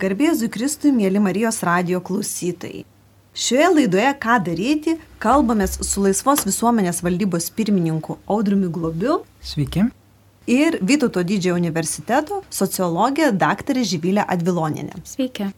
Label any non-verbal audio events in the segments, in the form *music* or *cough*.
Garbėzui Kristui, mėly Marijos radio klausytojai. Šioje laidoje Ką daryti, kalbamės su Laisvos visuomenės valdybos pirmininku Audriumi Globiu. Sveiki. Ir Vytauto didžiojo universiteto sociologė dr. Živilė Adviloninė. Sveiki.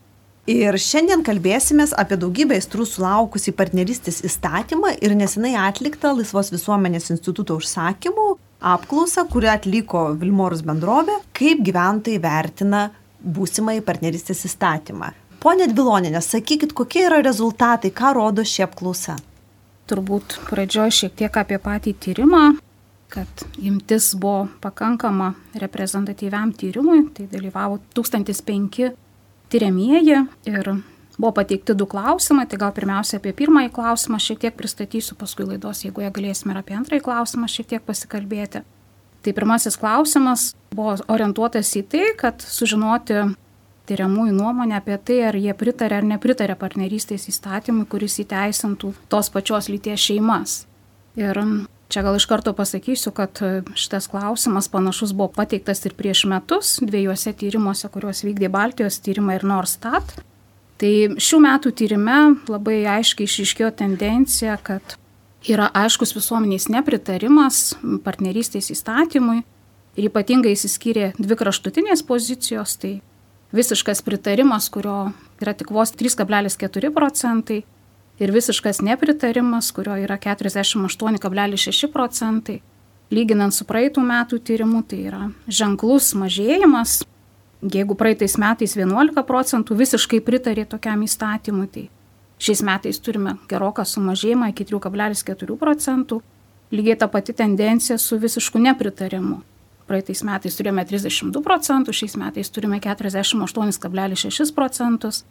Ir šiandien kalbėsime apie daugybę aistrų sulaukusį partnerystės įstatymą ir nesenai atliktą Laisvos visuomenės instituto užsakymų apklausą, kurią atliko Vilmorus bendrovė, kaip gyventojai vertina būsimai partnerystės įstatymą. Pone Dviloninė, sakykit, kokie yra rezultatai, ką rodo ši apklausa? Turbūt pradžioje šiek tiek apie patį tyrimą, kad imtis buvo pakankama reprezentatyviam tyrimui, tai dalyvavo 1005 tyriamieji ir buvo pateikti du klausimai, tai gal pirmiausia apie pirmąjį klausimą šiek tiek pristatysiu, paskui laidos, jeigu jie galėsime ir apie antrąjį klausimą šiek tiek pasikalbėti. Tai pirmasis klausimas buvo orientuotas į tai, kad sužinoti tyriamųjų nuomonę apie tai, ar jie pritarė ar nepritarė partnerystės įstatymui, kuris įteisintų tos pačios lyties šeimas. Ir čia gal iš karto pasakysiu, kad šitas klausimas panašus buvo pateiktas ir prieš metus dviejose tyrimuose, kuriuos vykdė Baltijos tyrimai ir Norstat. Tai šių metų tyrime labai aiškiai išiškėjo tendencija, kad yra aiškus visuomeniais nepritarimas partnerystės įstatymui ir ypatingai įsiskyrė dvi kraštutinės pozicijos, tai visiškas pritarimas, kurio yra tik vos 3,4 procentai ir visiškas nepritarimas, kurio yra 48,6 procentai. Lyginant su praeitų metų tyrimu, tai yra ženklus mažėjimas. Jeigu praeitais metais 11 procentų visiškai pritarė tokiam įstatymui, tai Šiais metais turime geroką sumažėjimą iki 3,4 procentų. Lygiai ta pati tendencija su visišku nepritarimu. Praeitais metais turėjome 32 procentų, šiais metais turime 48,6 procentus.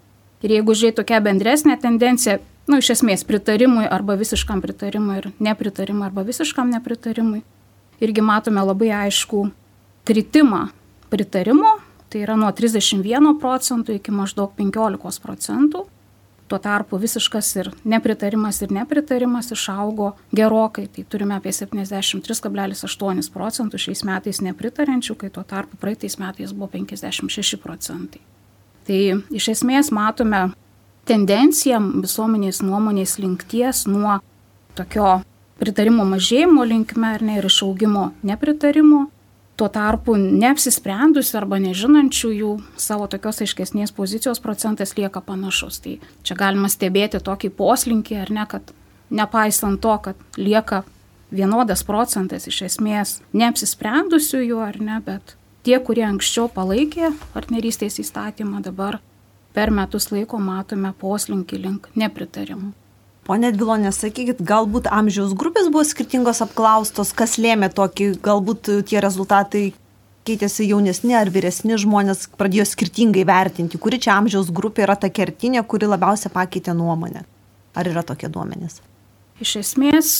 Ir jeigu žiūrėt tokia bendresnė tendencija, nu, iš esmės pritarimui arba visiškam pritarimui ir nepritarimui arba visiškam nepritarimui, irgi matome labai aišku kritimą pritarimo, tai yra nuo 31 procentų iki maždaug 15 procentų. Tuo tarpu visiškas ir nepritarimas ir nepritarimas išaugo gerokai, tai turime apie 73,8 procentų šiais metais nepritarančių, kai tuo tarpu praeitais metais buvo 56 procentai. Tai iš esmės matome tendenciją visuomenės nuomonės linkties nuo tokio pritarimo mažėjimo linkme ar ne ir išaugimo nepritarimo Tuo tarpu neapsisprendusių arba nežinančiųjų savo tokios aiškesnės pozicijos procentas lieka panašus. Tai čia galima stebėti tokį poslinkį ar ne, kad nepaisant to, kad lieka vienodas procentas iš esmės neapsisprendusiųjų ar ne, bet tie, kurie anksčiau palaikė partnerystės įstatymą, dabar per metus laiko matome poslinkį link nepritarimų. Pone Dvilonė, sakykit, galbūt amžiaus grupės buvo skirtingos apklaustos, kas lėmė tokį, galbūt tie rezultatai keitėsi jaunesni ar vyresni žmonės, pradėjo skirtingai vertinti, kuri čia amžiaus grupė yra ta kertinė, kuri labiausiai pakeitė nuomonę. Ar yra tokie duomenys? Iš esmės,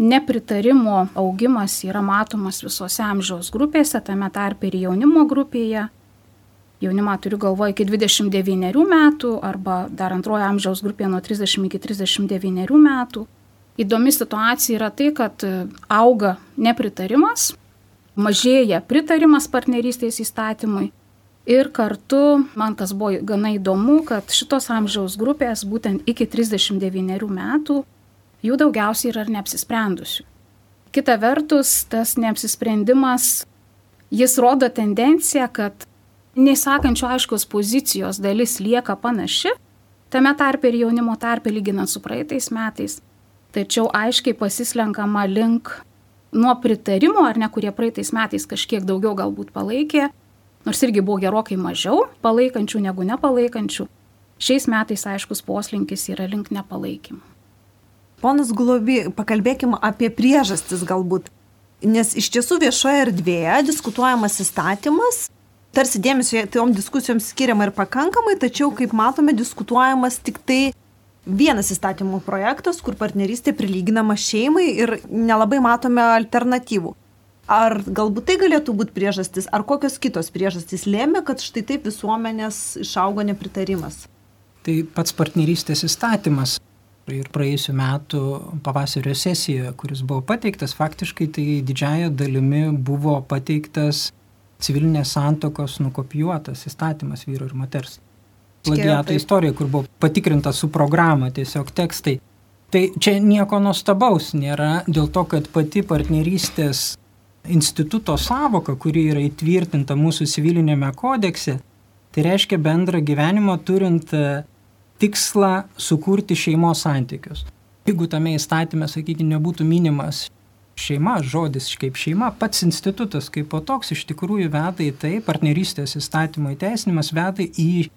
nepritarimo augimas yra matomas visose amžiaus grupėse, tame tarpe ir jaunimo grupėje jaunimą turiu galvoje iki 29 metų arba dar antrojo amžiaus grupėje nuo 30 iki 39 metų. Įdomi situacija yra tai, kad e, auga nepritarimas, mažėja pritarimas partnerystės įstatymui ir kartu, man kas buvo gana įdomu, kad šitos amžiaus grupės būtent iki 39 metų jų daugiausiai yra neapsisprendusių. Kita vertus, tas neapsisprendimas, jis rodo tendenciją, kad nesakančių aiškios pozicijos dalis lieka panaši, tame tarpe ir jaunimo tarpe lyginant su praeitais metais. Tačiau aiškiai pasislenkama link nuo pritarimo, ar ne, kurie praeitais metais kažkiek daugiau galbūt palaikė, nors irgi buvo gerokai mažiau palaikančių negu nepalaikančių. Šiais metais aiškus poslinkis yra link nepalaikymų. Ponas Gulobi, pakalbėkime apie priežastis galbūt. Nes iš tiesų viešoje erdvėje diskutuojamas įstatymas tarsi dėmesio tom diskusijoms skiriama ir pakankamai, tačiau, kaip matome, diskutuojamas tik tai vienas įstatymų projektas, kur partnerystė prilyginama šeimai ir nelabai matome alternatyvų. Ar galbūt tai galėtų būti priežastis, ar kokios kitos priežastys lėmė, kad štai taip visuomenės išaugo nepritarimas? Tai pats partnerystės įstatymas ir praėjusiu metu pavasario sesijoje, kuris buvo pateiktas, faktiškai tai didžiaja dalimi buvo pateiktas civilinės santokos nukopijuotas įstatymas vyro ir moters. plagiato istorija, kur buvo patikrinta su programa tiesiog tekstai. Tai čia nieko nuostabaus nėra dėl to, kad pati partnerystės instituto savoka, kuri yra įtvirtinta mūsų civilinėme kodekse, tai reiškia bendrą gyvenimą turint e, tikslą sukurti šeimos santykius. Jeigu tame įstatymė, sakykime, nebūtų minimas šeima, žodis kaip šeima, pats institutas kaip po toks iš tikrųjų veda į tai, partnerystės įstatymo įteisinimas veda į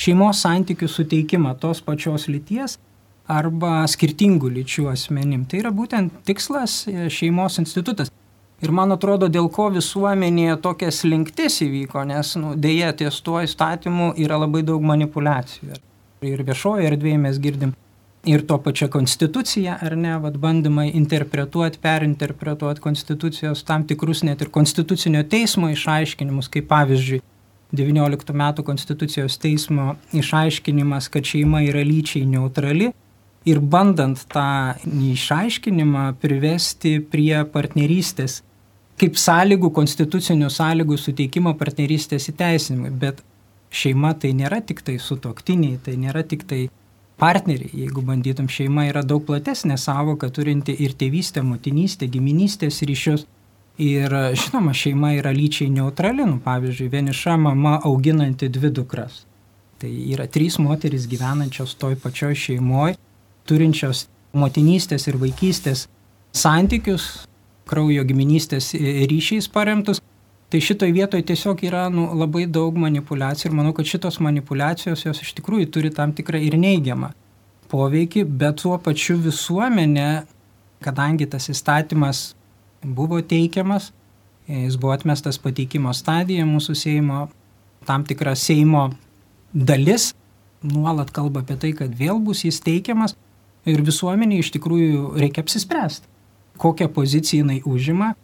šeimos santykių suteikimą tos pačios lyties arba skirtingų lyčių asmenim. Tai yra būtent tikslas e, šeimos institutas. Ir man atrodo, dėl ko visuomenėje tokia slinktis įvyko, nes nu, dėja ties tuo įstatymu yra labai daug manipulacijų. Ir viešoje erdvėje mes girdim ir to pačią konstituciją, ar ne, vad bandymai interpretuoti, perinterpretuoti konstitucijos tam tikrus net ir konstitucinio teismo išaiškinimus, kaip pavyzdžiui, 19 metų konstitucijos teismo išaiškinimas, kad šeima yra lyčiai neutrali ir bandant tą išaiškinimą privesti prie partnerystės kaip sąlygų, konstitucinių sąlygų suteikimo partnerystės įteisinimui. Bet šeima tai nėra tik tai sutoktiniai, tai nėra tik tai partneriai. Jeigu bandytum, šeima yra daug platesnė savoka, turinti ir tėvystę, motinystę, giminystės ryšius. Ir žinoma, šeima yra lyčiai neutrali, nu, pavyzdžiui, vieniša mama auginanti dvi dukras. Tai yra trys moteris gyvenančios toj pačioj šeimoje, turinčios motinystės ir vaikystės santykius, kraujo giminystės ryšiais paremtus. Tai šitoje vietoje tiesiog yra nu, labai daug manipulacijų ir manau, kad šitos manipulacijos jos iš tikrųjų turi tam tikrą ir neigiamą poveikį, bet tuo pačiu visuomenė, kadangi tas įstatymas buvo teikiamas, jis buvo atmestas pateikimo stadija mūsų Seimo, tam tikra Seimo dalis nuolat kalba apie tai, kad vėl bus jis teikiamas ir visuomenė iš tikrųjų reikia apsispręsti kokią poziciją jinai užima.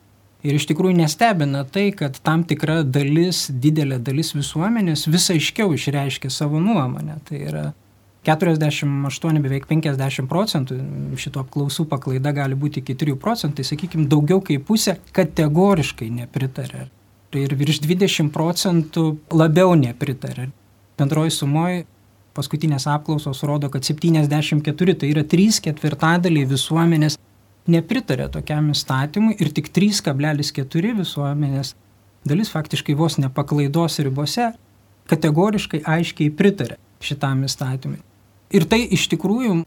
Ir iš tikrųjų nestebina tai, kad tam tikra dalis, didelė dalis visuomenės vis aiškiau išreiškia savo nuomonę. Tai yra 48, beveik 50 procentų, šito apklausų paklaida gali būti iki 3 procentai, sakykime, daugiau kaip pusė kategoriškai nepritarė. Ir virš 20 procentų labiau nepritarė. Bendroji sumoji paskutinės apklausos rodo, kad 74, tai yra 3 ketvirtadaliai visuomenės nepritarė tokiam įstatymui ir tik 3,4 visuomenės dalis faktiškai vos nepaklaidos ribose kategoriškai aiškiai pritarė šitam įstatymui. Ir tai iš tikrųjų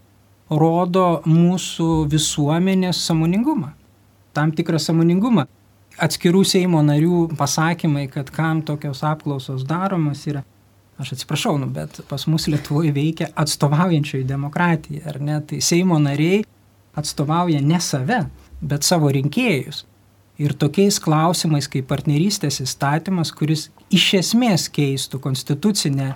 rodo mūsų visuomenės samoningumą. Tam tikrą samoningumą. Atskirų Seimo narių pasakymai, kad kam tokios apklausos daromas yra, aš atsiprašau, nu, bet pas mus Lietuvoje veikia atstovaujančioji demokratija, ar ne? Tai Seimo nariai atstovauja ne save, bet savo rinkėjus. Ir tokiais klausimais kaip partnerystės įstatymas, kuris iš esmės keistų konstitucinę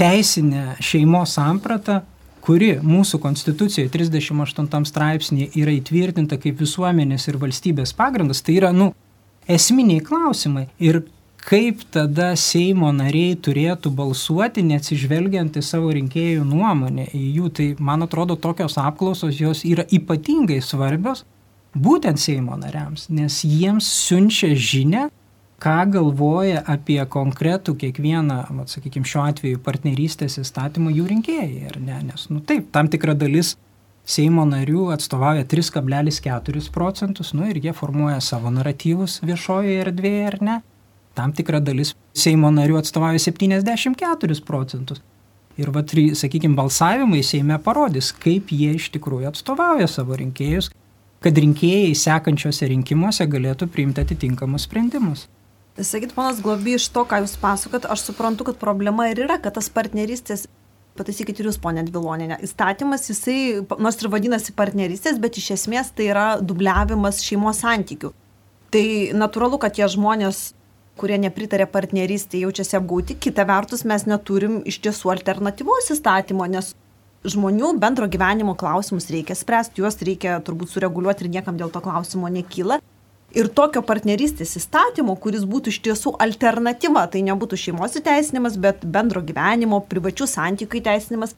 teisinę šeimos sampratą, kuri mūsų konstitucijoje 38 straipsnėje yra įtvirtinta kaip visuomenės ir valstybės pagrindas, tai yra, nu, esminiai klausimai. Ir kaip tada Seimo nariai turėtų balsuoti, neatsižvelgiant į savo rinkėjų nuomonę, į jų, tai man atrodo tokios apklausos jos yra ypatingai svarbios būtent Seimo nariams, nes jiems siunčia žinę, ką galvoja apie konkretų kiekvieną, mat, sakykime, šiuo atveju partnerystės įstatymą jų rinkėjai, ar ne, nes, nu taip, tam tikra dalis Seimo narių atstovauja 3,4 procentus, nu ir jie formuoja savo naratyvus viešojoje erdvėje, ar ne, tam tikra dalis Seimo narių atstovauja 74 procentus. Ir, va, sakykime, balsavimai Seime parodys, kaip jie iš tikrųjų atstovauja savo rinkėjus, kad rinkėjai sekančiose rinkimuose galėtų priimti atitinkamus sprendimus. Sakyt, ponas Globi, iš to, ką jūs pasakot, aš suprantu, kad problema ir yra, kad tas partnerystės, pataisykit ir jūs, ponė Dviloninė, įstatymas, jisai nors ir vadinasi partnerystės, bet iš esmės tai yra dubliavimas šeimos santykių. Tai natūralu, kad tie žmonės kurie nepritarė partnerystė, jaučiasi apgauti. Kita vertus, mes neturim iš tiesų alternatyvos įstatymo, nes žmonių bendro gyvenimo klausimus reikia spręsti, juos reikia turbūt sureguliuoti ir niekam dėl to klausimo nekyla. Ir tokio partnerystės įstatymo, kuris būtų iš tiesų alternatyva, tai nebūtų šeimos įteisinimas, bet bendro gyvenimo, privačių santykių įteisinimas,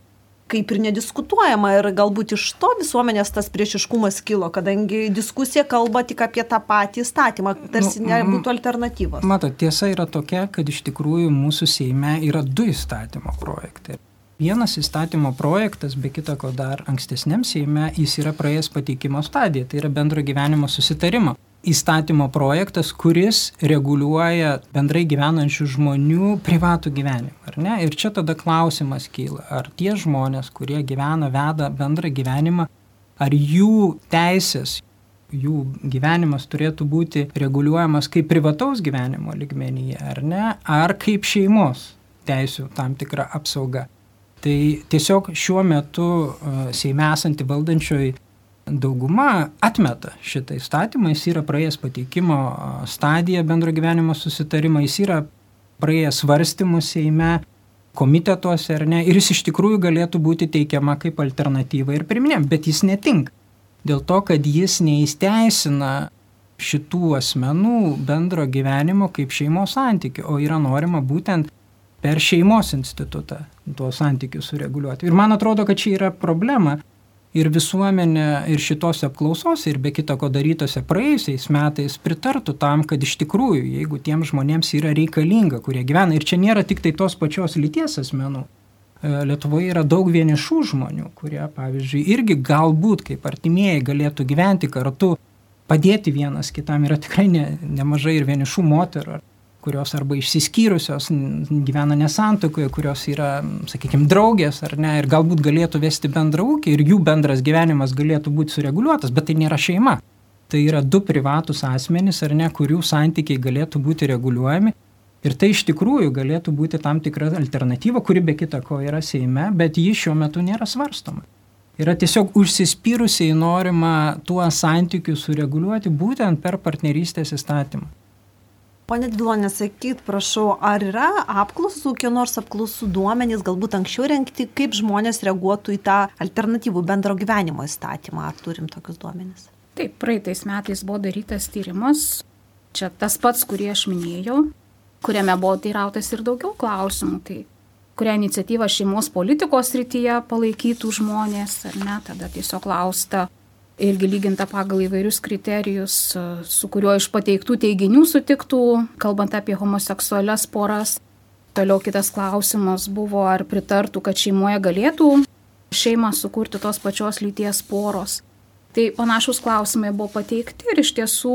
kaip ir nediskutuojama ir galbūt iš to visuomenės tas priešiškumas kilo, kadangi diskusija kalba tik apie tą patį įstatymą, tarsi nu, nebūtų alternatyvos. Matot, tiesa yra tokia, kad iš tikrųjų mūsų Seime yra du įstatymo projektai. Vienas įstatymo projektas, be kita ko dar ankstesniam Seime, jis yra praėjęs pateikimo stadiją, tai yra bendro gyvenimo susitarimo įstatymo projektas, kuris reguliuoja bendrai gyvenančių žmonių privatų gyvenimą. Ar ne? Ir čia tada klausimas kyla, ar tie žmonės, kurie gyvena, veda bendrą gyvenimą, ar jų teisės, jų gyvenimas turėtų būti reguliuojamas kaip privataus gyvenimo ligmenyje, ar ne, ar kaip šeimos teisų tam tikra apsauga. Tai tiesiog šiuo metu Seime esanti valdančioji dauguma atmeta šitą įstatymą, jis yra praėjęs pateikimo stadiją bendro gyvenimo susitarimą, jis yra praėjęs svarstymus Seime, komitetuose ar ne, ir jis iš tikrųjų galėtų būti teikiama kaip alternatyva ir priminėm, bet jis netinka. Dėl to, kad jis neįsteisina šitų asmenų bendro gyvenimo kaip šeimos santykių, o yra norima būtent per šeimos institutą tuos santykius sureguliuoti. Ir man atrodo, kad čia yra problema. Ir visuomenė ir šitos apklausos, ir be kita ko darytose praėjusiais metais pritartų tam, kad iš tikrųjų, jeigu tiems žmonėms yra reikalinga, kurie gyvena, ir čia nėra tik tai tos pačios lyties asmenų, e, Lietuvoje yra daug vienišų žmonių, kurie, pavyzdžiui, irgi galbūt kaip artimieji galėtų gyventi kartu, padėti vienas kitam. Yra tikrai ne, nemažai ir vienišų moterų kurios arba išsiskyrusios, gyvena nesantokoje, kurios yra, sakykime, draugės ar ne, ir galbūt galėtų vesti bendrą ūkį ir jų bendras gyvenimas galėtų būti sureguliuotas, bet tai nėra šeima. Tai yra du privatus asmenys ar ne, kurių santykiai galėtų būti reguliuojami. Ir tai iš tikrųjų galėtų būti tam tikra alternatyva, kuri be kita ko yra Seime, bet ji šiuo metu nėra svarstoma. Yra tiesiog užsispyrusiai norima tuos santykius sureguliuoti būtent per partnerystės įstatymą. Pone Dvilonė, sakyt, prašau, ar yra apklausų, kokie nors apklausų duomenys, galbūt anksčiau renkti, kaip žmonės reaguotų į tą alternatyvų bendro gyvenimo įstatymą? Ar turim tokius duomenys? Taip, praeitais metais buvo darytas tyrimas, čia tas pats, kurį aš minėjau, kuriame buvo teirautas ir daugiau klausimų. Tai kurią iniciatyvą šeimos politikos rytyje palaikytų žmonės, ar ne, tada tiesiog klausta, irgi lyginta pagal įvairius kriterijus, su kuriuo iš pateiktų teiginių sutiktų, kalbant apie homoseksualias poras. Toliau kitas klausimas buvo, ar pritartų, kad šeimoje galėtų šeimą sukurti tos pačios lyties poros. Tai panašus klausimai buvo pateikti ir iš tiesų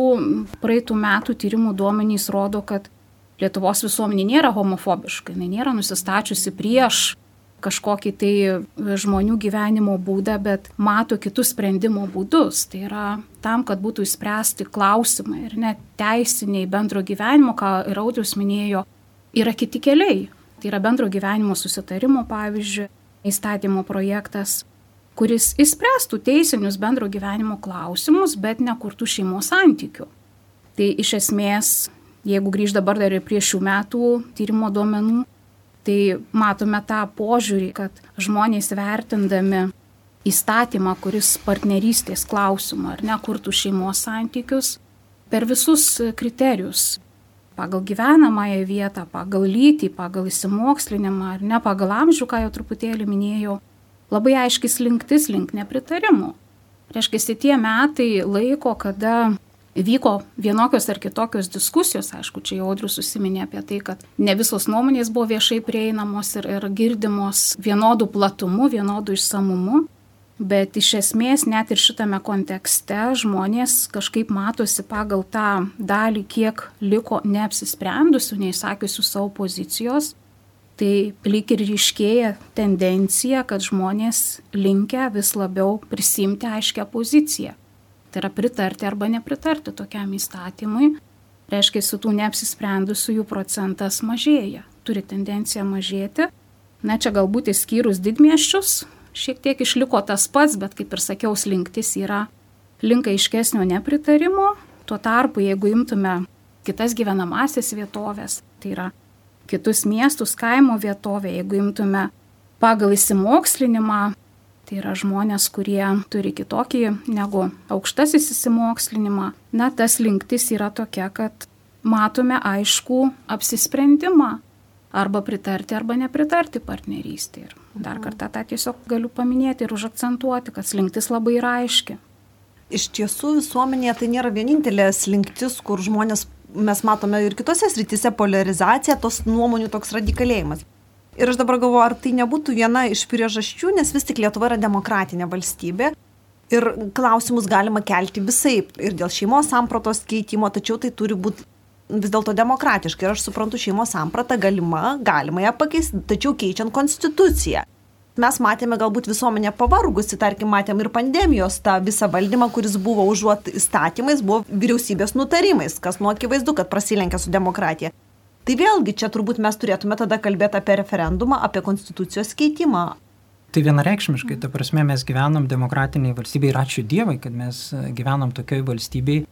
praeitų metų tyrimų duomenys rodo, kad Lietuvos visuomenė nėra homofobiška, jinai nėra nusistačiusi prieš kažkokį tai žmonių gyvenimo būdą, bet mato kitus sprendimo būdus. Tai yra tam, kad būtų įspręsti klausimai ir net teisiniai bendro gyvenimo, ką ir Audrius minėjo, yra kiti keliai. Tai yra bendro gyvenimo susitarimo, pavyzdžiui, įstatymo projektas, kuris įspręstų teisinius bendro gyvenimo klausimus, bet nekurtų šeimos santykių. Tai iš esmės, jeigu grįž dabar dar ir prie šių metų tyrimo duomenų, Tai matome tą požiūrį, kad žmonės vertindami įstatymą, kuris partnerystės klausimą ar nekurtų šeimos santykius, per visus kriterijus pagal gyvenamąją vietą, pagal lytį, pagal įsimokslinimą ar ne pagal amžių, ką jau truputėlį minėjau, labai aiškis linktis link nepritarimų. Reiškia, tie metai laiko, kada vyko vienokios ar kitokios diskusijos, aišku, čia jau Audrius susiminė apie tai, kad ne visos nuomonės buvo viešai prieinamos ir, ir girdimos vienodų platumų, vienodų išsamumu, bet iš esmės net ir šitame kontekste žmonės kažkaip matosi pagal tą dalį, kiek liko neapsisprendusių, neįsakiusių savo pozicijos. Tai lyg ir ryškėja tendencija, kad žmonės linkia vis labiau prisimti aiškę poziciją Tai yra pritarti arba nepritarti tokiam įstatymui. Reiškia, su tų neapsisprendusių jų procentas mažėja, turi tendenciją mažėti. Na čia galbūt įskyrus didmieščius, šiek tiek išliko tas pats, bet kaip ir sakiau, slinktis yra link aiškesnio nepritarimo. Tuo tarpu, jeigu imtume kitas gyvenamasias vietovės, tai yra kitus miestus, kaimo vietovę, jeigu imtume pagal įsimokslinimą, Tai yra žmonės, kurie turi kitokį negu aukštasis įsimokslinimą. Na, tas linktis yra tokia, kad matome aišku apsisprendimą arba pritarti arba nepritarti partnerystį. Ir dar kartą tą tiesiog galiu paminėti ir užakcentuoti, kad slinktis labai yra aiški. Iš tiesų visuomenėje tai nėra vienintelė slinktis, kur žmonės, mes matome ir kitose srityse polarizacija, tos nuomonių toks radikalėjimas. Ir aš dabar galvoju, ar tai nebūtų viena iš priežasčių, nes vis tik Lietuva yra demokratinė valstybė. Ir klausimus galima kelti visai ir dėl šeimos sampratos keitimo, tačiau tai turi būti vis dėlto demokratiškai. Ir aš suprantu, šeimos samprata galima, galima ją pakeisti, tačiau keičiant konstituciją. Mes matėme galbūt visuomenę pavargusi, tarkim, matėm ir pandemijos tą visą valdymą, kuris buvo užuot įstatymais, buvo vyriausybės nutarimais, kas nu akivaizdu, kad prasilenkia su demokratija. Tai vėlgi čia turbūt mes turėtume tada kalbėti apie referendumą, apie konstitucijos keitimą. Tai vienareikšmiškai, ta prasme, mes gyvenam demokratiniai valstybei ir ačiū Dievui, kad mes gyvenam tokioj valstybei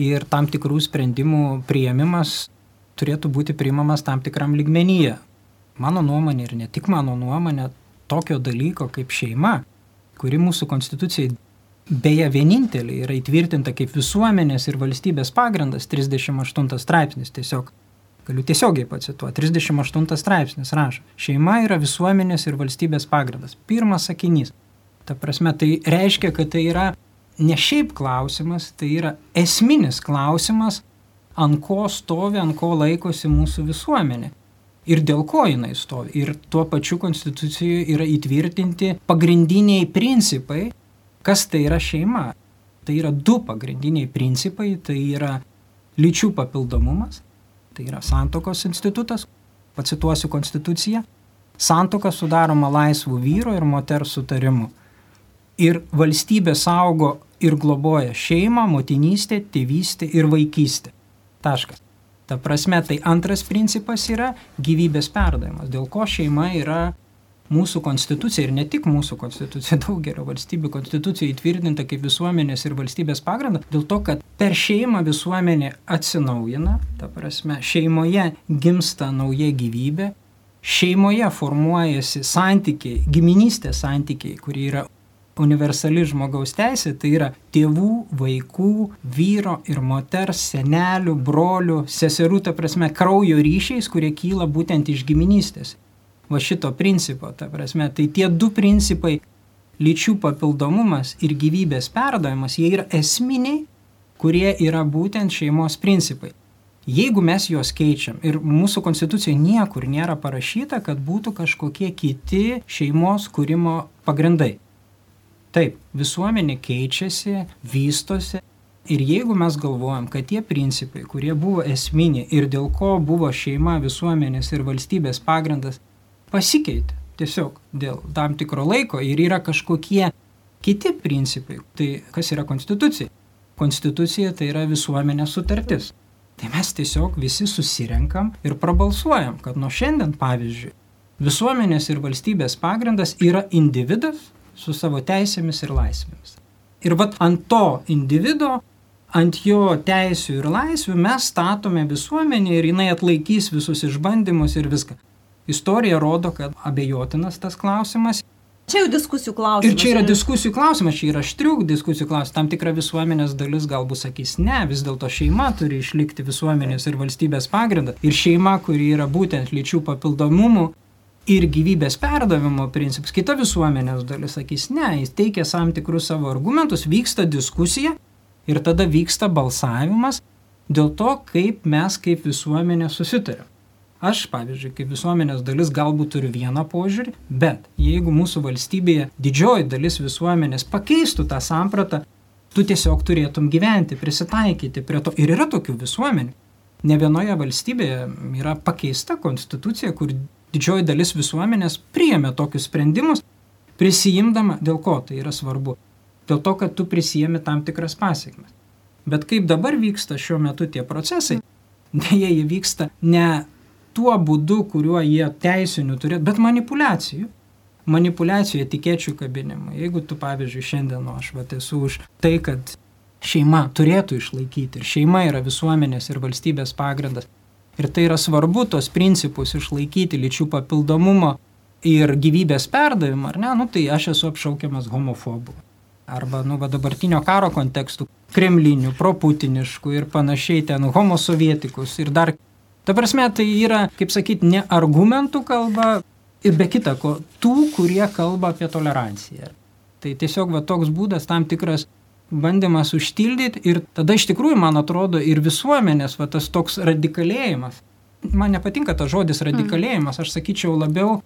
ir tam tikrų sprendimų prieimimas turėtų būti priimamas tam tikram lygmenyje. Mano nuomonė ir ne tik mano nuomonė, tokio dalyko kaip šeima, kuri mūsų konstitucijai beje vienintelė yra įtvirtinta kaip visuomenės ir valstybės pagrindas 38 straipsnis tiesiog Galiu tiesiogiai pacituoti. 38 straipsnis rašo. Šeima yra visuomenės ir valstybės pagrindas. Pirmas sakinys. Ta prasme, tai reiškia, kad tai yra ne šiaip klausimas, tai yra esminis klausimas, ant ko stovi, ant ko laikosi mūsų visuomenė. Ir dėl ko jinai stovi. Ir tuo pačiu konstitucijoje yra įtvirtinti pagrindiniai principai, kas tai yra šeima. Tai yra du pagrindiniai principai, tai yra lyčių papildomumas tai yra santokos institutas, pacituosiu konstituciją, santoka sudaroma laisvų vyro ir moters sutarimu. Ir valstybė saugo ir globoja šeimą, motinystę, tėvystę ir vaikystę. Taškas. Ta prasme, tai antras principas yra gyvybės perdavimas, dėl ko šeima yra mūsų konstitucija ir ne tik mūsų konstitucija, *laughs* daugelio valstybių konstitucija įtvirtinta kaip visuomenės ir valstybės pagrindą, dėl to, kad per šeimą visuomenė atsinaujina, ta prasme, šeimoje gimsta nauja gyvybė, šeimoje formuojasi santykiai, giminystės santykiai, kurie yra universali žmogaus teisė, tai yra tėvų, vaikų, vyro ir moters, senelių, brolių, seserų, ta prasme, kraujo ryšiais, kurie kyla būtent iš giminystės va šito principo, ta prasme. Tai tie du principai - lyčių papildomumas ir gyvybės perdavimas, jie yra esminiai, kurie yra būtent šeimos principai. Jeigu mes juos keičiam ir mūsų konstitucijoje niekur nėra parašyta, kad būtų kažkokie kiti šeimos kūrimo pagrindai. Taip, visuomenė keičiasi, vystosi. Ir jeigu mes galvojam, kad tie principai, kurie buvo esminiai ir dėl ko buvo šeima, visuomenės ir valstybės pagrindas, pasikeitė tiesiog dėl tam tikro laiko ir yra kažkokie kiti principai. Tai kas yra konstitucija? Konstitucija tai yra visuomenės sutartis. Tai mes tiesiog visi susirenkam ir prabalsuojam, kad nuo šiandien, pavyzdžiui, visuomenės ir valstybės pagrindas yra individas su savo teisėmis ir laisvėmis. Ir vat ant to individo, ant jo teisų ir laisvių mes statome visuomenę ir jinai atlaikys visus išbandymus ir viską. Istorija rodo, kad abejotinas tas klausimas. Čia jau diskusijų klausimas. Ir čia yra diskusijų klausimas, čia yra štriuk diskusijų klausimas. Tam tikra visuomenės dalis galbūt sakys, ne, vis dėlto šeima turi išlikti visuomenės ir valstybės pagrindą. Ir šeima, kuri yra būtent lyčių papildomumų ir gyvybės perdavimo principas, kita visuomenės dalis sakys, ne, jis teikia tam tikrus savo argumentus, vyksta diskusija ir tada vyksta balsavimas dėl to, kaip mes kaip visuomenė susitarėm. Aš, pavyzdžiui, kaip visuomenės dalis galbūt turiu vieną požiūrį, bet jeigu mūsų valstybėje didžioji dalis visuomenės pakeistų tą sampratą, tu tiesiog turėtum gyventi, prisitaikyti prie to. Ir yra tokių visuomenių. Ne vienoje valstybėje yra pakeista konstitucija, kur didžioji dalis visuomenės priėmė tokius sprendimus, prisijimdama, dėl ko tai yra svarbu. Dėl to, kad tu prisijėmi tam tikras pasiekmes. Bet kaip dabar vyksta šiuo metu tie procesai, *laughs* dėja jie vyksta ne tuo būdu, kuriuo jie teisinių turėtų, bet manipulacijų. Manipulacijų etikečių kabinimą. Jeigu tu, pavyzdžiui, šiandien aš vat, esu už tai, kad šeima turėtų išlaikyti ir šeima yra visuomenės ir valstybės pagrindas. Ir tai yra svarbu tos principus išlaikyti lyčių papildomumo ir gyvybės perdavimą, ar ne, nu tai aš esu apšaukiamas homofobu. Arba, nu, va dabartinio karo kontekstų, kremlinių, proputiniškų ir panašiai ten homosovietikus ir dar Ta prasme, tai yra, kaip sakyti, ne argumentų kalba ir be kita ko, tų, kurie kalba apie toleranciją. Tai tiesiog va toks būdas, tam tikras bandymas užtildyti ir tada iš tikrųjų, man atrodo, ir visuomenės va tas toks radikalėjimas man nepatinka tas žodis radikalėjimas, aš sakyčiau labiau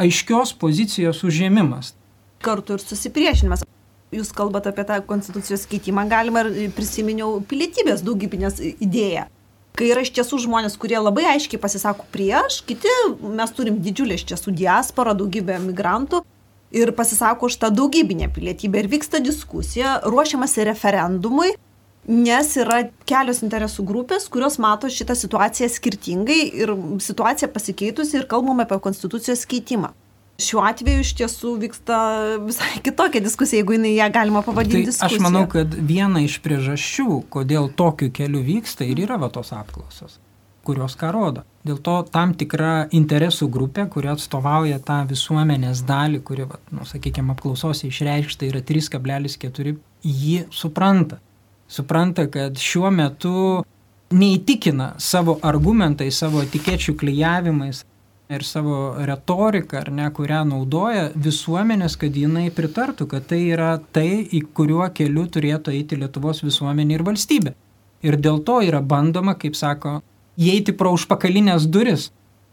aiškios pozicijos užėmimas. Kartu ir susipriešinimas. Jūs kalbate apie tą konstitucijos keitimą, galima ir prisiminiau pilietybės daugybinės idėją. Kai yra iš tiesų žmonės, kurie labai aiškiai pasisako prieš, kiti mes turim didžiulę iš tiesų diasporą, daugybę migrantų ir pasisako už tą daugybinę pilietybę. Ir vyksta diskusija, ruošiamasi referendumui, nes yra kelios interesų grupės, kurios mato šitą situaciją skirtingai ir situacija pasikeitusi ir kalbame apie konstitucijos keitimą šiuo atveju iš tiesų vyksta visai kitokia diskusija, jeigu jinai ją galima pavadinti tai diskusija. Aš manau, kad viena iš priežasčių, kodėl tokiu keliu vyksta ir yra va tos apklausos, kurios ką rodo. Dėl to tam tikra interesų grupė, kuri atstovauja tą visuomenės dalį, kuri, va, nu, sakykime, apklausose išreikšta yra 3,4, ji supranta. Supranta, kad šiuo metu neįtikina savo argumentais, savo etikečių klyjavimais ir savo retoriką, ar ne, kurią naudoja visuomenės, kad jinai pritartų, kad tai yra tai, į kuriuo keliu turėtų eiti Lietuvos visuomenė ir valstybė. Ir dėl to yra bandoma, kaip sako, įeiti pro užpakalinės duris,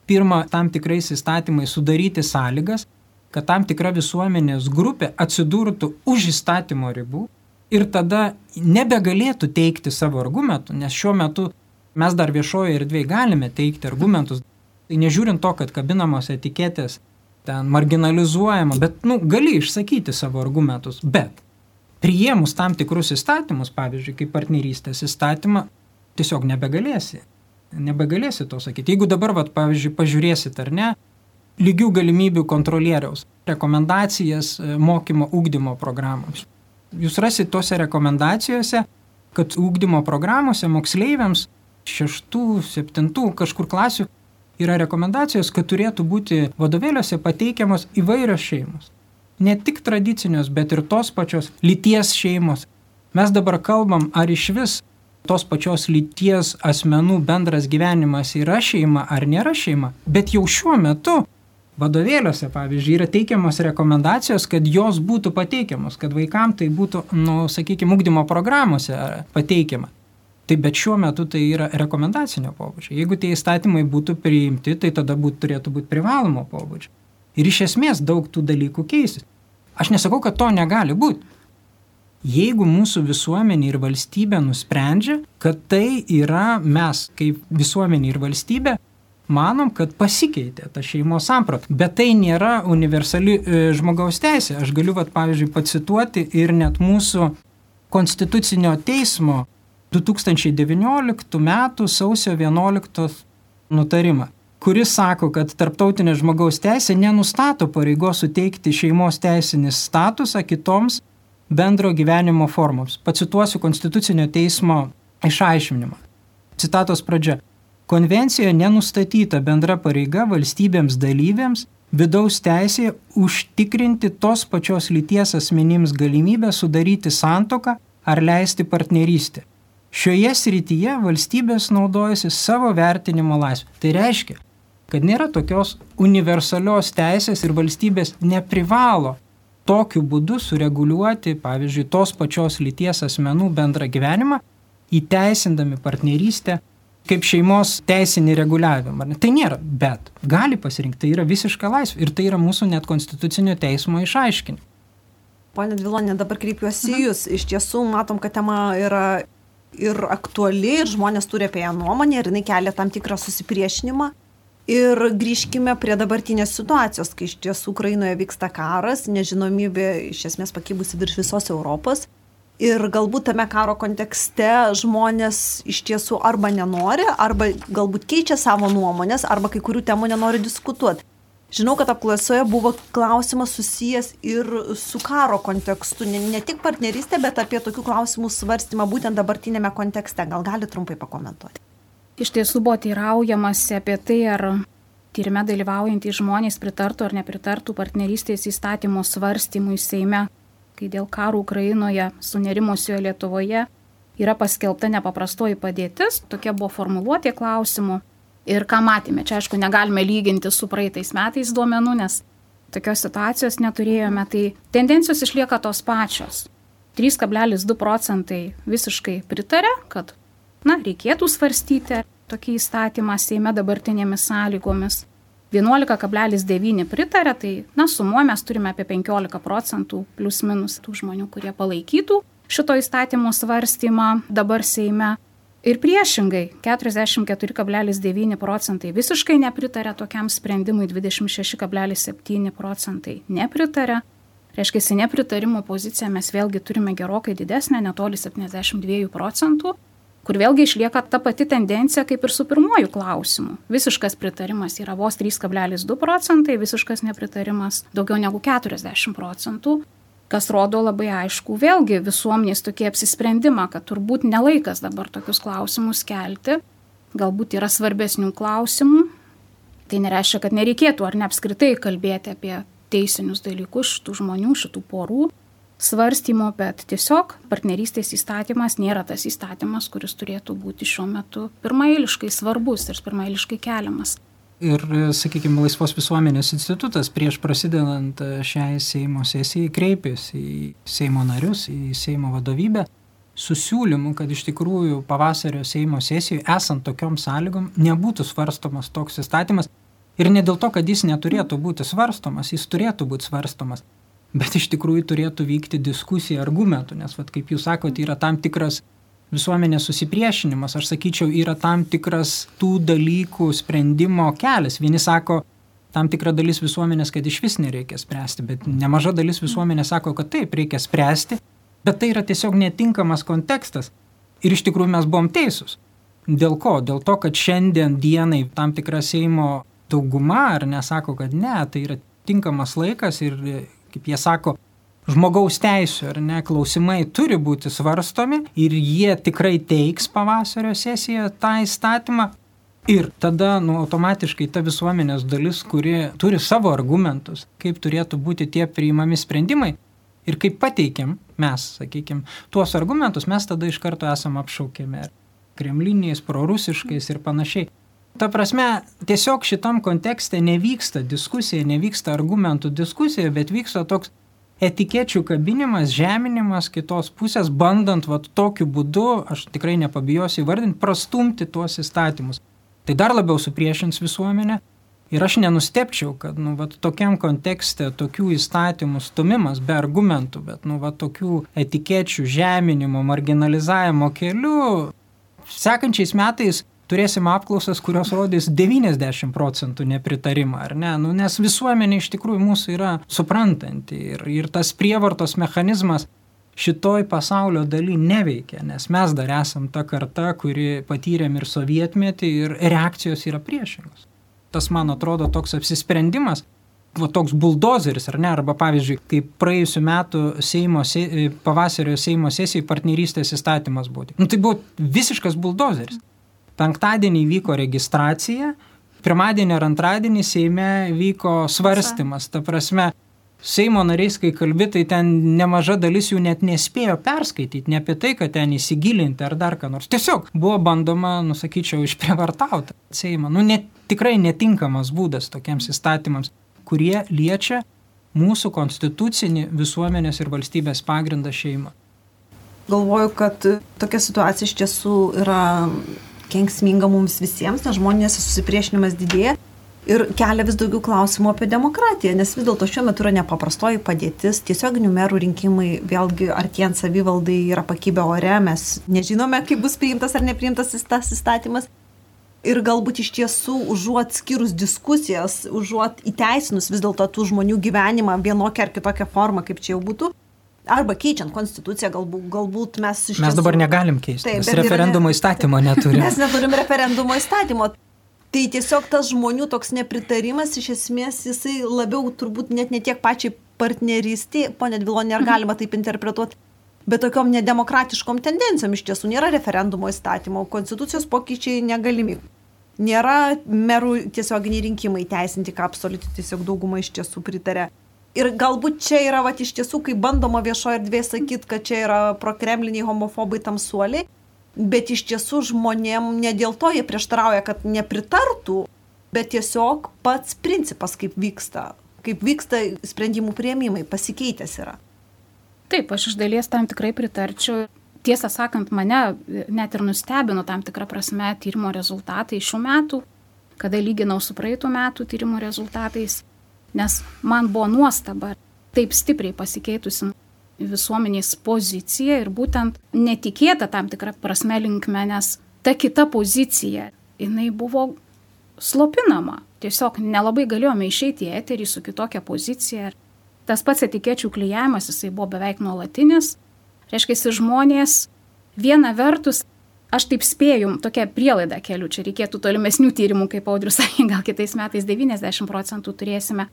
pirmą tam tikrais įstatymais sudaryti sąlygas, kad tam tikra visuomenės grupė atsidurtų už įstatymo ribų ir tada nebegalėtų teikti savo argumentų, nes šiuo metu mes dar viešoje erdvėje galime teikti argumentus, Tai nežiūrint to, kad kabinamos etiketės ten marginalizuojama, bet, nu, gali išsakyti savo argumentus, bet priėmus tam tikrus įstatymus, pavyzdžiui, kaip partnerystės įstatymą, tiesiog nebegalėsi. Nebegalėsi to sakyti. Jeigu dabar, vat, pavyzdžiui, pažiūrėsit ar ne, lygių galimybių kontrolieriaus rekomendacijas e, mokymo ūkdymo programoms. Jūs rasite tose rekomendacijose, kad ūkdymo programuose moksleiviams šeštų, septintų kažkur klasių yra rekomendacijos, kad turėtų būti vadovėliuose pateikiamos įvairios šeimos. Ne tik tradicinios, bet ir tos pačios lyties šeimos. Mes dabar kalbam, ar iš vis tos pačios lyties asmenų bendras gyvenimas yra šeima ar nėra šeima, bet jau šiuo metu vadovėliuose, pavyzdžiui, yra teikiamos rekomendacijos, kad jos būtų pateikiamos, kad vaikam tai būtų, nu, sakykime, ugdymo programuose pateikiama. Tai bet šiuo metu tai yra rekomendacinio pobūdžio. Jeigu tie įstatymai būtų priimti, tai tada būt, turėtų būti privalomo pobūdžio. Ir iš esmės daug tų dalykų keisis. Aš nesakau, kad to negali būti. Jeigu mūsų visuomenė ir valstybė nusprendžia, kad tai yra mes kaip visuomenė ir valstybė, manom, kad pasikeitė ta šeimos samprata. Bet tai nėra universali e, žmogaus teisė. Aš galiu, vat, pavyzdžiui, pacituoti ir net mūsų konstitucinio teismo 2019 m. sausio 11 nutarimą, kuris sako, kad tarptautinė žmogaus teisė nenustato pareigos suteikti šeimos teisinį statusą kitoms bendro gyvenimo formoms. Pacituosiu Konstitucinio teismo išaiškinimą. Citatos pradžia. Konvencijoje nenustatyta bendra pareiga valstybėms dalyvėms vidaus teisėje užtikrinti tos pačios lyties asmenims galimybę sudaryti santoką ar leisti partnerystę. Šioje srityje valstybės naudojasi savo vertinimo laisvę. Tai reiškia, kad nėra tokios universalios teisės ir valstybės neprivalo tokiu būdu sureguliuoti, pavyzdžiui, tos pačios lyties asmenų bendrą gyvenimą, įteisindami partnerystę kaip šeimos teisinį reguliavimą. Tai nėra, bet gali pasirinkti, tai yra visiška laisvė ir tai yra mūsų net konstitucinio teismo išaiškinti. Pone Dvilonė, dabar kreipiuosi į Jūs. Iš tiesų, matom, kad tema yra ir aktuali, ir žmonės turi apie ją nuomonę, ir jinai kelia tam tikrą susipriešinimą. Ir grįžkime prie dabartinės situacijos, kai iš tiesų Ukrainoje vyksta karas, nežinomybė iš esmės pakybusi virš visos Europos. Ir galbūt tame karo kontekste žmonės iš tiesų arba nenori, arba galbūt keičia savo nuomonės, arba kai kurių temų nenori diskutuoti. Žinau, kad apklausoje buvo klausimas susijęs ir su karo kontekstu, ne, ne tik partnerystė, bet apie tokių klausimų svarstymą būtent dabartinėme kontekste. Gal gali trumpai pakomentuoti? Iš tiesų buvo teiraujamasi apie tai, ar tyrime dalyvaujantys žmonės pritartų ar nepritartų partnerystės įstatymo svarstymui Seime, kai dėl karų Ukrainoje sunerimusioje Lietuvoje yra paskelbta nepaprastoji padėtis, tokia buvo formuluotė klausimų ir ką matėme. Čia aišku, negalime lyginti su praeitais metais duomenų, nes tokios situacijos neturėjome, tai tendencijos išlieka tos pačios. 3,2 procentai visiškai pritarė, kad, na, reikėtų svarstyti tokį įstatymą Seime dabartinėmis sąlygomis. 11,9 pritarė, tai na, sumuo mes turime apie 15 procentų plus minus tų žmonių, kurie palaikytų šito įstatymo svarstymą dabar Seime. Ir priešingai, 44,9 procentai visiškai nepritarė tokiam sprendimui, 26,7 procentai nepritarė. Reiškia, nepritarimo poziciją mes vėlgi turime gerokai didesnę, netoli 72 procentų, kur vėlgi išlieka ta pati tendencija kaip ir su pirmoju klausimu. Visiškas pritarimas yra vos 3,2 procentai, visiškas nepritarimas daugiau negu 40 procentų, kas rodo labai aišku vėlgi visuomenės tokį apsisprendimą, kad turbūt nelaikas dabar tokius klausimus kelti, galbūt yra svarbesnių klausimų. Tai nereiškia, kad nereikėtų ar ne apskritai kalbėti apie teisinius dalykus šitų žmonių, šitų porų svarstymo, bet tiesiog partnerystės įstatymas nėra tas įstatymas, kuris turėtų būti šiuo metu pirmailiškai svarbus ir pirmailiškai keliamas. Ir, sakykime, Laisvos visuomenės institutas prieš prasidedant šiai Seimo sesijai kreipėsi į Seimo narius, į Seimo vadovybę su siūlymu, kad iš tikrųjų pavasario Seimo sesijoje, esant tokiom sąlygom, nebūtų svarstomas toks įstatymas, Ir ne dėl to, kad jis neturėtų būti svarstomas, jis turėtų būti svarstomas, bet iš tikrųjų turėtų vykti diskusija argumentų, nes, vat, kaip jūs sakote, yra tam tikras visuomenės susipriešinimas, aš sakyčiau, yra tam tikras tų dalykų sprendimo kelias. Vieni sako, tam tikra dalis visuomenės, kad iš vis nereikia spręsti, bet nemaža dalis visuomenės sako, kad taip, reikia spręsti, bet tai yra tiesiog netinkamas kontekstas. Ir iš tikrųjų mes buvom teisūs. Dėl ko? Dėl to, kad šiandien dienai tam tikra Seimo dauguma ar nesako, kad ne, tai yra tinkamas laikas ir, kaip jie sako, žmogaus teisų ar ne klausimai turi būti svarstomi ir jie tikrai teiks pavasario sesijoje tą įstatymą. Ir tada nu, automatiškai ta visuomenės dalis, kuri turi savo argumentus, kaip turėtų būti tie priimami sprendimai ir kaip pateikiam mes, sakykime, tuos argumentus, mes tada iš karto esame apšaukiami kremliniais, prorusiškais ir panašiai. Ta prasme, tiesiog šitam kontekste nevyksta diskusija, nevyksta argumentų diskusija, bet vyksta toks etikečių kabinimas, žeminimas kitos pusės, bandant vat, tokiu būdu, aš tikrai nepabijosiu įvardinti, prastumti tuos įstatymus. Tai dar labiau supriešins visuomenę ir aš nenustepčiau, kad nu, vat, tokiam kontekste tokių įstatymų stumimas be argumentų, bet nu, vat, tokių etikečių žeminimo, marginalizavimo keliu sekančiais metais turėsim apklausas, kurios rodys 90 procentų nepritarimą, ar ne? Nu, nes visuomenė iš tikrųjų mūsų yra suprantanti ir, ir tas prievartos mechanizmas šitoj pasaulio daly neveikia, nes mes dar esam ta karta, kuri patyrėm ir sovietmetį ir reakcijos yra priešingos. Tas, man atrodo, toks apsisprendimas, va, toks buldozeris, ar ne, arba pavyzdžiui, kaip praėjusiu metu Seimo, se, pavasario Seimo sesijai partnerystės įstatymas buvo. Nu, tai buvo visiškas buldozeris. Penktadienį vyko registracija, pirmadienį ar antradienį Seime vyko svarstymas. Ta prasme, Seimo nariais, kai kalbi, tai ten nemaža dalis jų net nespėjo perskaityti, ne apie tai, kad ten įsigilinti ar dar ką nors. Tiesiog buvo bandoma, nusakyčiau, išprievartauti Seimą. Nu, net, tikrai netinkamas būdas tokiems įstatymams, kurie liečia mūsų konstitucinį visuomenės ir valstybės pagrindą šeimą. Galvoju, kad tokia situacija iš tiesų yra kenksminga mums visiems, nes žmonės susipriešinimas didėja ir kelia vis daugiau klausimų apie demokratiją, nes vis dėlto šiuo metu yra nepaprastoji padėtis, tiesioginių merų rinkimai, vėlgi artėjant savivaldai yra pakibę ore, mes nežinome, kaip bus priimtas ar nepriimtas tas įstatymas. Ir galbūt iš tiesų, užuot skirus diskusijas, užuot įteisinus vis dėlto tų žmonių gyvenimą vienokią ar kitokią formą, kaip čia jau būtų, arba keičiant konstituciją, galbūt, galbūt mes iš Mes dabar negalim keisti, taip, mes referendumo ne... įstatymo *laughs* neturime. Mes neturim referendumo įstatymo. Tai tiesiog tas žmonių toks nepritarimas, iš esmės, jisai labiau turbūt net ne tiek pačiai partnerystė, ponė Dvilonė, ar galima taip interpretuoti, bet tokiom nedemokratiškom tendencijom iš tiesų nėra referendumo įstatymo, konstitucijos pokyčiai negalimi. Nėra merų tiesioginiai rinkimai teisinti, ką absoliuti tiesiog dauguma iš tiesų pritarė Ir galbūt čia yra, va, iš tiesų, kai bandoma viešoje erdvėje sakyti, kad čia yra prokremliniai homofobai tamsuoliai, bet iš tiesų žmonėm ne dėl to jie prieštarauja, kad nepritartų, bet tiesiog pats principas, kaip vyksta, kaip vyksta sprendimų prieimimai, pasikeitęs yra. Taip, aš iš dalies tam tikrai pritarčiau. tiesą sakant, mane net ir nustebino tam tikrą prasme tyrimo rezultatai šių metų, kada lyginau su praeitų metų tyrimo rezultatais, nes man buvo nuostaba taip stipriai pasikeitusi visuomenės pozicija ir būtent netikėta tam tikrą prasme linkme, nes ta kita pozicija, jinai buvo slopinama. Tiesiog nelabai galėjome išeiti į eterį su kitokia pozicija. Tas pats etikečių klyjavimas, jisai buvo beveik nuolatinis. Reiškia, žmonės viena vertus, aš taip spėjau, tokia prielaida keliu, čia reikėtų tolimesnių tyrimų, kaip Audrius sakė, gal kitais metais 90 procentų turėsime.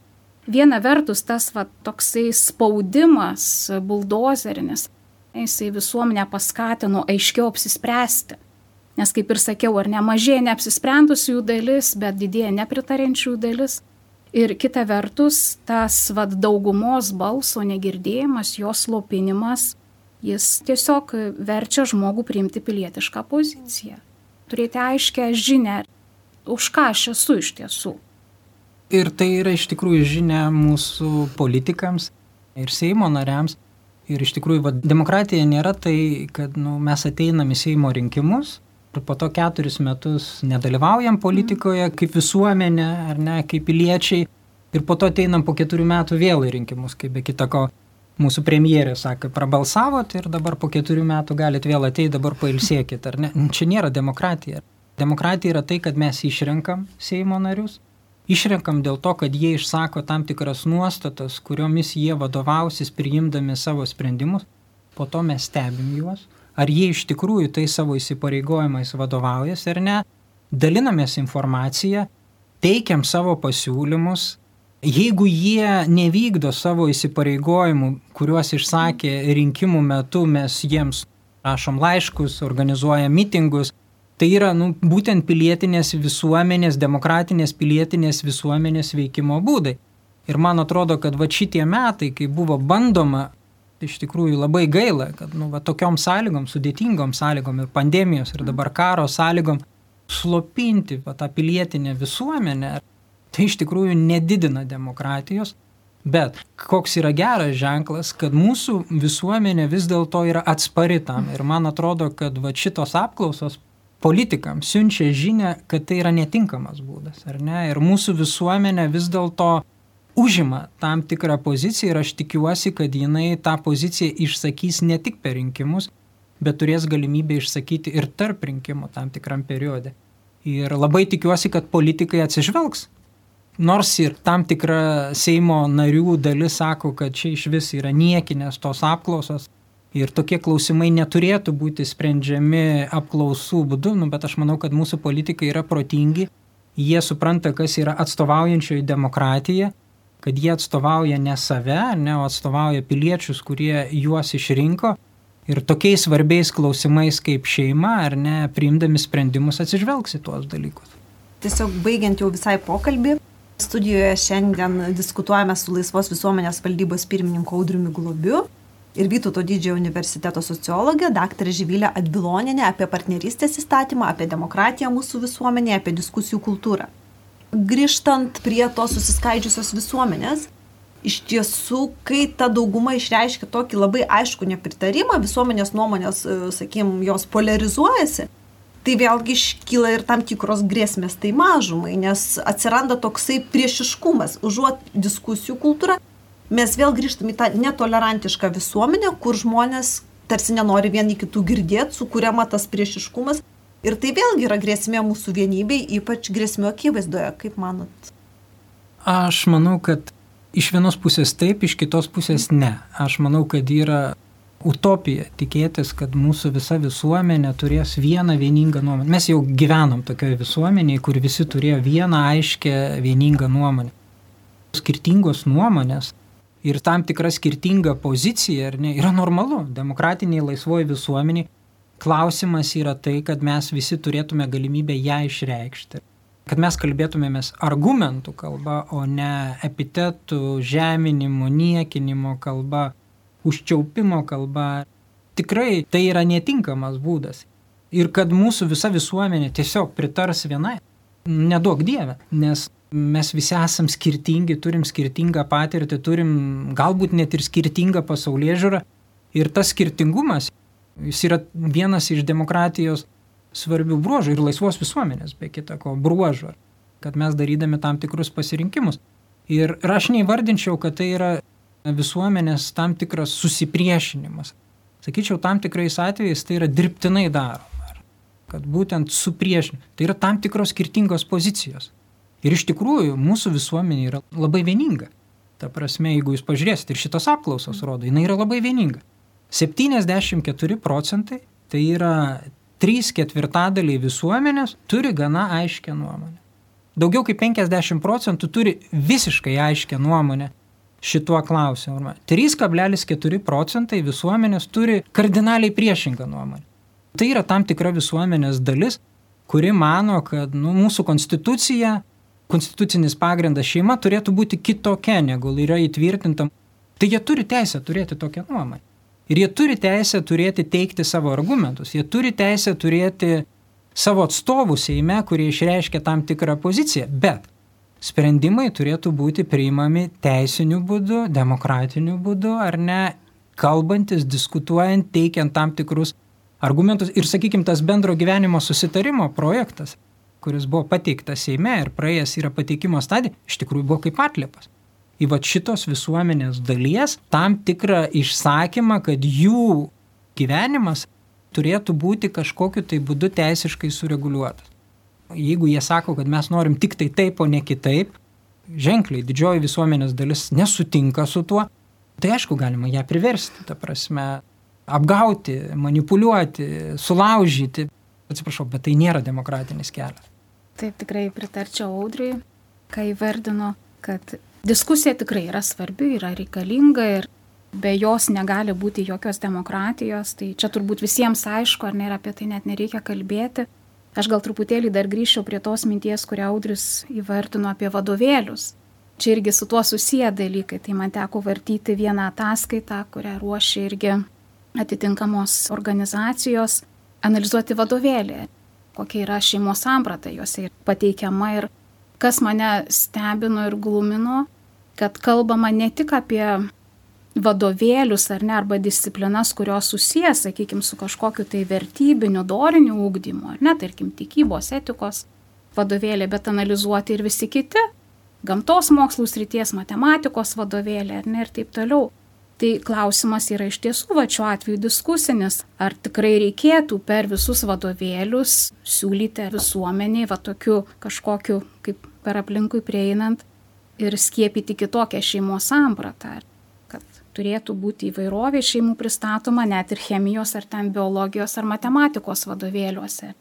Viena vertus tas va, toksai spaudimas buldozerinis, jisai visuomenę paskatino aiškiau apsispręsti. Nes kaip ir sakiau, ar nemažėja neapsisprendusių dalis, bet didėja nepritarenčių dalis. Ir kita vertus, tas vad daugumos balso negirdėjimas, jos slopinimas, jis tiesiog verčia žmogų priimti pilietišką poziciją. Turėti aiškę žinę, už ką aš esu iš tiesų. Ir tai yra iš tikrųjų žinia mūsų politikams ir Seimo nariams. Ir iš tikrųjų, va, demokratija nėra tai, kad nu, mes ateinam į Seimo rinkimus ir po to keturis metus nedalyvaujam politikoje kaip visuomenė ar ne, kaip piliečiai ir po to ateinam po keturių metų vėl į rinkimus, kaip be kitako mūsų premjerė sakė, prabalsavot ir dabar po keturių metų galite vėl ateiti, dabar pailsėkit, ar ne? Čia nėra demokratija. Demokratija yra tai, kad mes išrenkam Seimo narius, išrenkam dėl to, kad jie išsako tam tikras nuostatas, kuriomis jie vadovausis priimdami savo sprendimus, po to mes stebim juos ar jie iš tikrųjų tai savo įsipareigojimais vadovaujasi ar ne, dalinamės informaciją, teikiam savo pasiūlymus, jeigu jie nevykdo savo įsipareigojimų, kuriuos išsakė rinkimų metu, mes jiems rašom laiškus, organizuojam mitingus, tai yra nu, būtent pilietinės visuomenės, demokratinės pilietinės visuomenės veikimo būdai. Ir man atrodo, kad va šitie metai, kai buvo bandoma iš tikrųjų labai gaila, kad nu, va, tokiom sąlygom, sudėtingom sąlygom ir pandemijos ir dabar karo sąlygom slopinti va, tą pilietinę visuomenę, tai iš tikrųjų nedidina demokratijos. Bet koks yra geras ženklas, kad mūsų visuomenė vis dėlto yra atspari tam. Ir man atrodo, kad va, šitos apklausos politikams siunčia žinę, kad tai yra netinkamas būdas, ar ne? Ir mūsų visuomenė vis dėlto užima tam tikrą poziciją ir aš tikiuosi, kad jinai tą poziciją išsakys ne tik per rinkimus, bet turės galimybę išsakyti ir tarp rinkimų tam tikram periode. Ir labai tikiuosi, kad politikai atsižvelgs. Nors ir tam tikra Seimo narių dalis sako, kad čia iš vis yra niekinės tos apklausos ir tokie klausimai neturėtų būti sprendžiami apklausų būdu, nu, bet aš manau, kad mūsų politikai yra protingi, jie supranta, kas yra atstovaujančioji demokratija kad jie atstovauja ne save, ne, o atstovauja piliečius, kurie juos išrinko. Ir tokiais svarbiais klausimais kaip šeima ar ne, priimdami sprendimus atsižvelgs į tuos dalykus. Tiesiog baigiant jau visai pokalbį, studijoje šiandien diskutuojame su Laisvos visuomenės valdybos pirmininku Audriumi Globiu ir Vytauto didžiojo universiteto sociologė dr. Živylė Atbiloninė apie partnerystės įstatymą, apie demokratiją mūsų visuomenėje, apie diskusijų kultūrą grįžtant prie tos susiskaidžiusios visuomenės, iš tiesų, kai ta dauguma išreiškia tokį labai aišku nepritarimą, visuomenės nuomonės, e, sakykim, jos polarizuojasi, tai vėlgi iškyla ir tam tikros grėsmės tai mažumai, nes atsiranda toksai priešiškumas, užuot diskusijų kultūra, mes vėl grįžtam į tą netolerantišką visuomenę, kur žmonės tarsi nenori vieni kitų girdėti, sukūriama tas priešiškumas Ir tai vėlgi yra grėsmė mūsų vienybei, ypač grėsmė akivaizdoje, kaip manot? Aš manau, kad iš vienos pusės taip, iš kitos pusės ne. Aš manau, kad yra utopija tikėtis, kad mūsų visa visuomenė turės vieną vieningą nuomonę. Mes jau gyvenom tokioje visuomenėje, kur visi turėjo vieną aiškę vieningą nuomonę. Skirtingos nuomonės ir tam tikra skirtinga pozicija ne, yra normalu. Demokratiniai laisvoji visuomeniai Klausimas yra tai, kad mes visi turėtume galimybę ją išreikšti. Kad mes kalbėtumėmės argumentų kalba, o ne epitetų, žeminimo, niekinimo kalba, užčiaupimo kalba. Tikrai tai yra netinkamas būdas. Ir kad mūsų visa visuomenė tiesiog pritars vienai, nedaug dievę, nes mes visi esam skirtingi, turim skirtingą patirtį, turim galbūt net ir skirtingą pasaulyje žiūrą. Ir tas skirtingumas Jis yra vienas iš demokratijos svarbių bruožų ir laisvos visuomenės, be kita ko, bruožų, kad mes darydami tam tikrus pasirinkimus. Ir aš neįvardinčiau, kad tai yra visuomenės tam tikras susipriešinimas. Sakyčiau, tam tikrais atvejais tai yra dirbtinai daroma. Kad būtent supriešinimas. Tai yra tam tikros skirtingos pozicijos. Ir iš tikrųjų mūsų visuomenė yra labai vieninga. Ta prasme, jeigu jūs pažiūrėsite, ir šitos apklausos rodo, jinai yra labai vieninga. 74 procentai, tai yra 3 ketvirtadaliai visuomenės turi gana aiškę nuomonę. Daugiau kaip 50 procentų turi visiškai aiškę nuomonę šituo klausimu. 3,4 procentai visuomenės turi kardinaliai priešingą nuomonę. Tai yra tam tikra visuomenės dalis, kuri mano, kad nu, mūsų konstitucija, konstitucinis pagrindas šeima turėtų būti kitokia, negu yra įtvirtinta. Tai jie turi teisę turėti tokią nuomonę. Ir jie turi teisę turėti teikti savo argumentus, jie turi teisę turėti savo atstovų Seime, kurie išreiškia tam tikrą poziciją, bet sprendimai turėtų būti priimami teisiniu būdu, demokratiniu būdu, ar ne, kalbantis, diskutuojant, teikiant tam tikrus argumentus. Ir, sakykime, tas bendro gyvenimo susitarimo projektas, kuris buvo pateiktas Seime ir praėjęs yra pateikimo stadija, iš tikrųjų buvo kaip atliepas į va šitos visuomenės dalies tam tikrą išsakymą, kad jų gyvenimas turėtų būti kažkokiu tai būdu teisiškai sureguliuotas. Jeigu jie sako, kad mes norim tik tai taip, o ne kitaip, ženkliai didžioji visuomenės dalis nesutinka su tuo, tai aišku, galima ją priversti, ta prasme, apgauti, manipuliuoti, sulaužyti. Atsiprašau, bet tai nėra demokratinis kelias. Taip tikrai pritarčiau audriui, kai vardino, kad diskusija tikrai yra svarbi, yra reikalinga ir be jos negali būti jokios demokratijos, tai čia turbūt visiems aišku, ar ne, ir apie tai net nereikia kalbėti. Aš gal truputėlį dar grįžčiau prie tos minties, kurią Audris įvartino apie vadovėlius. Čia irgi su tuo susiję dalykai, tai man teko vartyti vieną ataskaitą, kurią ruošia irgi atitinkamos organizacijos, analizuoti vadovėlį, kokia yra šeimos samprata juose pateikiama ir kas mane stebino ir glumino, kad kalbama ne tik apie vadovėlius ar ne, arba disciplinas, kurios susijęs, sakykime, su kažkokiu tai vertybiniu, doriniu ūkdymu, ar ne, tarkim, tikybos, etikos vadovėlė, bet analizuoti ir visi kiti - gamtos mokslų srities, matematikos vadovėlė, ar ne, ir taip toliau. Tai klausimas yra iš tiesų, va šiuo atveju diskusinis, ar tikrai reikėtų per visus vadovėlius siūlyti visuomeniai, va tokiu kažkokiu, kaip per aplinkui prieinant, ir skiepyti kitokią šeimos sampratą. Kad turėtų būti įvairovė šeimų pristatoma net ir chemijos ar ten biologijos ar matematikos vadovėliuose.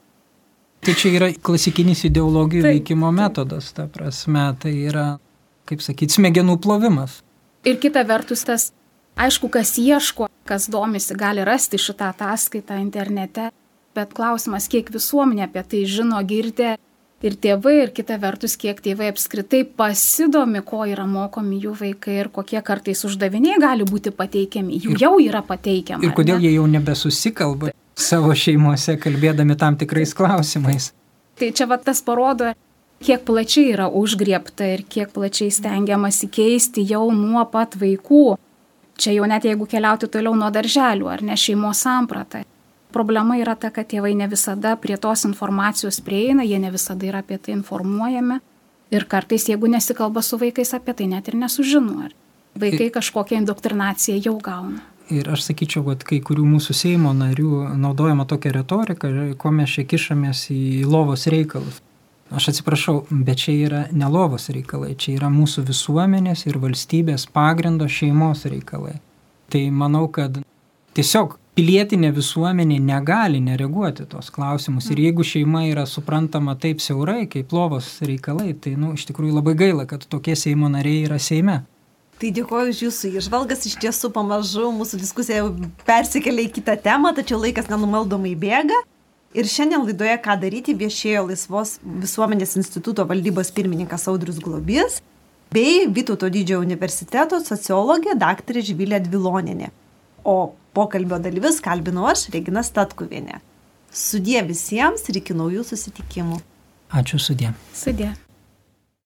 Tai čia yra klasikinis ideologijų Taip. veikimo metodas, ta prasme, tai yra, kaip sakyti, smegenų plovimas. Ir kita vertus tas, aišku, kas ieško, kas domisi, gali rasti šitą ataskaitą internete, bet klausimas, kiek visuomenė apie tai žino, girdė ir tėvai, ir kita vertus, kiek tėvai apskritai pasidomi, ko yra mokomi jų vaikai ir kokie kartais uždaviniai gali būti pateikiami. Jų ir, jau yra pateikiami. Ir kodėl ne? jie jau nebesusikalba savo šeimose, kalbėdami tam tikrais klausimais. Tai čia va tas parodo, kiek plačiai yra užgriepta ir kiek plačiai stengiamasi keisti jau nuo pat vaikų. Čia jau net jeigu keliauti toliau nuo darželių ar ne šeimos sampratą. Problema yra ta, kad tėvai ne visada prie tos informacijos prieina, jie ne visada yra apie tai informuojami. Ir kartais, jeigu nesikalba su vaikais apie tai, net ir nesužino. Vaikai kažkokią indoktrinaciją jau gauna. Ir aš sakyčiau, kad kai kurių mūsų Seimo narių naudojama tokia retorika, kuo mes čia kišamės į lovos reikalus. Aš atsiprašau, bet čia yra ne lovos reikalai, čia yra mūsų visuomenės ir valstybės pagrindo šeimos reikalai. Tai manau, kad tiesiog pilietinė visuomenė negali nereaguoti tos klausimus. Ir jeigu šeima yra suprantama taip siaurai, kaip lovos reikalai, tai, nu, iš tikrųjų labai gaila, kad tokie Seimo nariai yra Seime. Tai dėkoju už jūsų išvalgas, iš tiesų pamažu mūsų diskusija jau persikėlė į kitą temą, tačiau laikas nenumaldomai bėga. Ir šiandien laidoje Ką daryti viešėjo Laisvos visuomenės instituto valdybos pirmininkas Audrius Globys bei Vytauto didžiojo universiteto sociologė dr. Žvilė Dviloninė. O Pokalbio dalyvis kalbinu aš, Regina Statkuvienė. Sudė visiems ir iki naujų susitikimų. Ačiū sudė. Sudė.